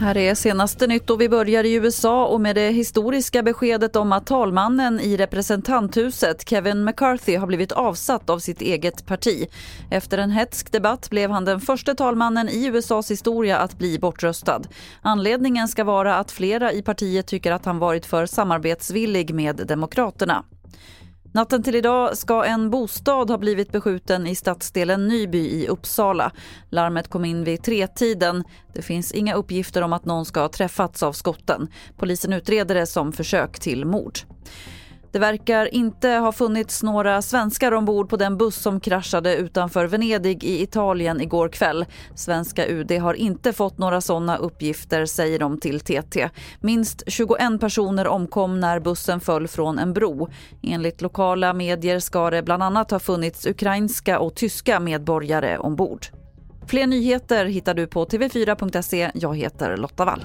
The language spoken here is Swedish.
Här är senaste nytt och vi börjar i USA och med det historiska beskedet om att talmannen i representanthuset Kevin McCarthy har blivit avsatt av sitt eget parti. Efter en hetsk debatt blev han den första talmannen i USAs historia att bli bortröstad. Anledningen ska vara att flera i partiet tycker att han varit för samarbetsvillig med Demokraterna. Natten till idag ska en bostad ha blivit beskjuten i stadsdelen Nyby i Uppsala. Larmet kom in vid tretiden. Det finns inga uppgifter om att någon ska ha träffats av skotten. Polisen utreder det som försök till mord. Det verkar inte ha funnits några svenskar ombord på den buss som kraschade utanför Venedig i Italien igår kväll. Svenska UD har inte fått några sådana uppgifter, säger de till TT. Minst 21 personer omkom när bussen föll från en bro. Enligt lokala medier ska det bland annat ha funnits ukrainska och tyska medborgare ombord. Fler nyheter hittar du på tv4.se. Jag heter Lotta Wall.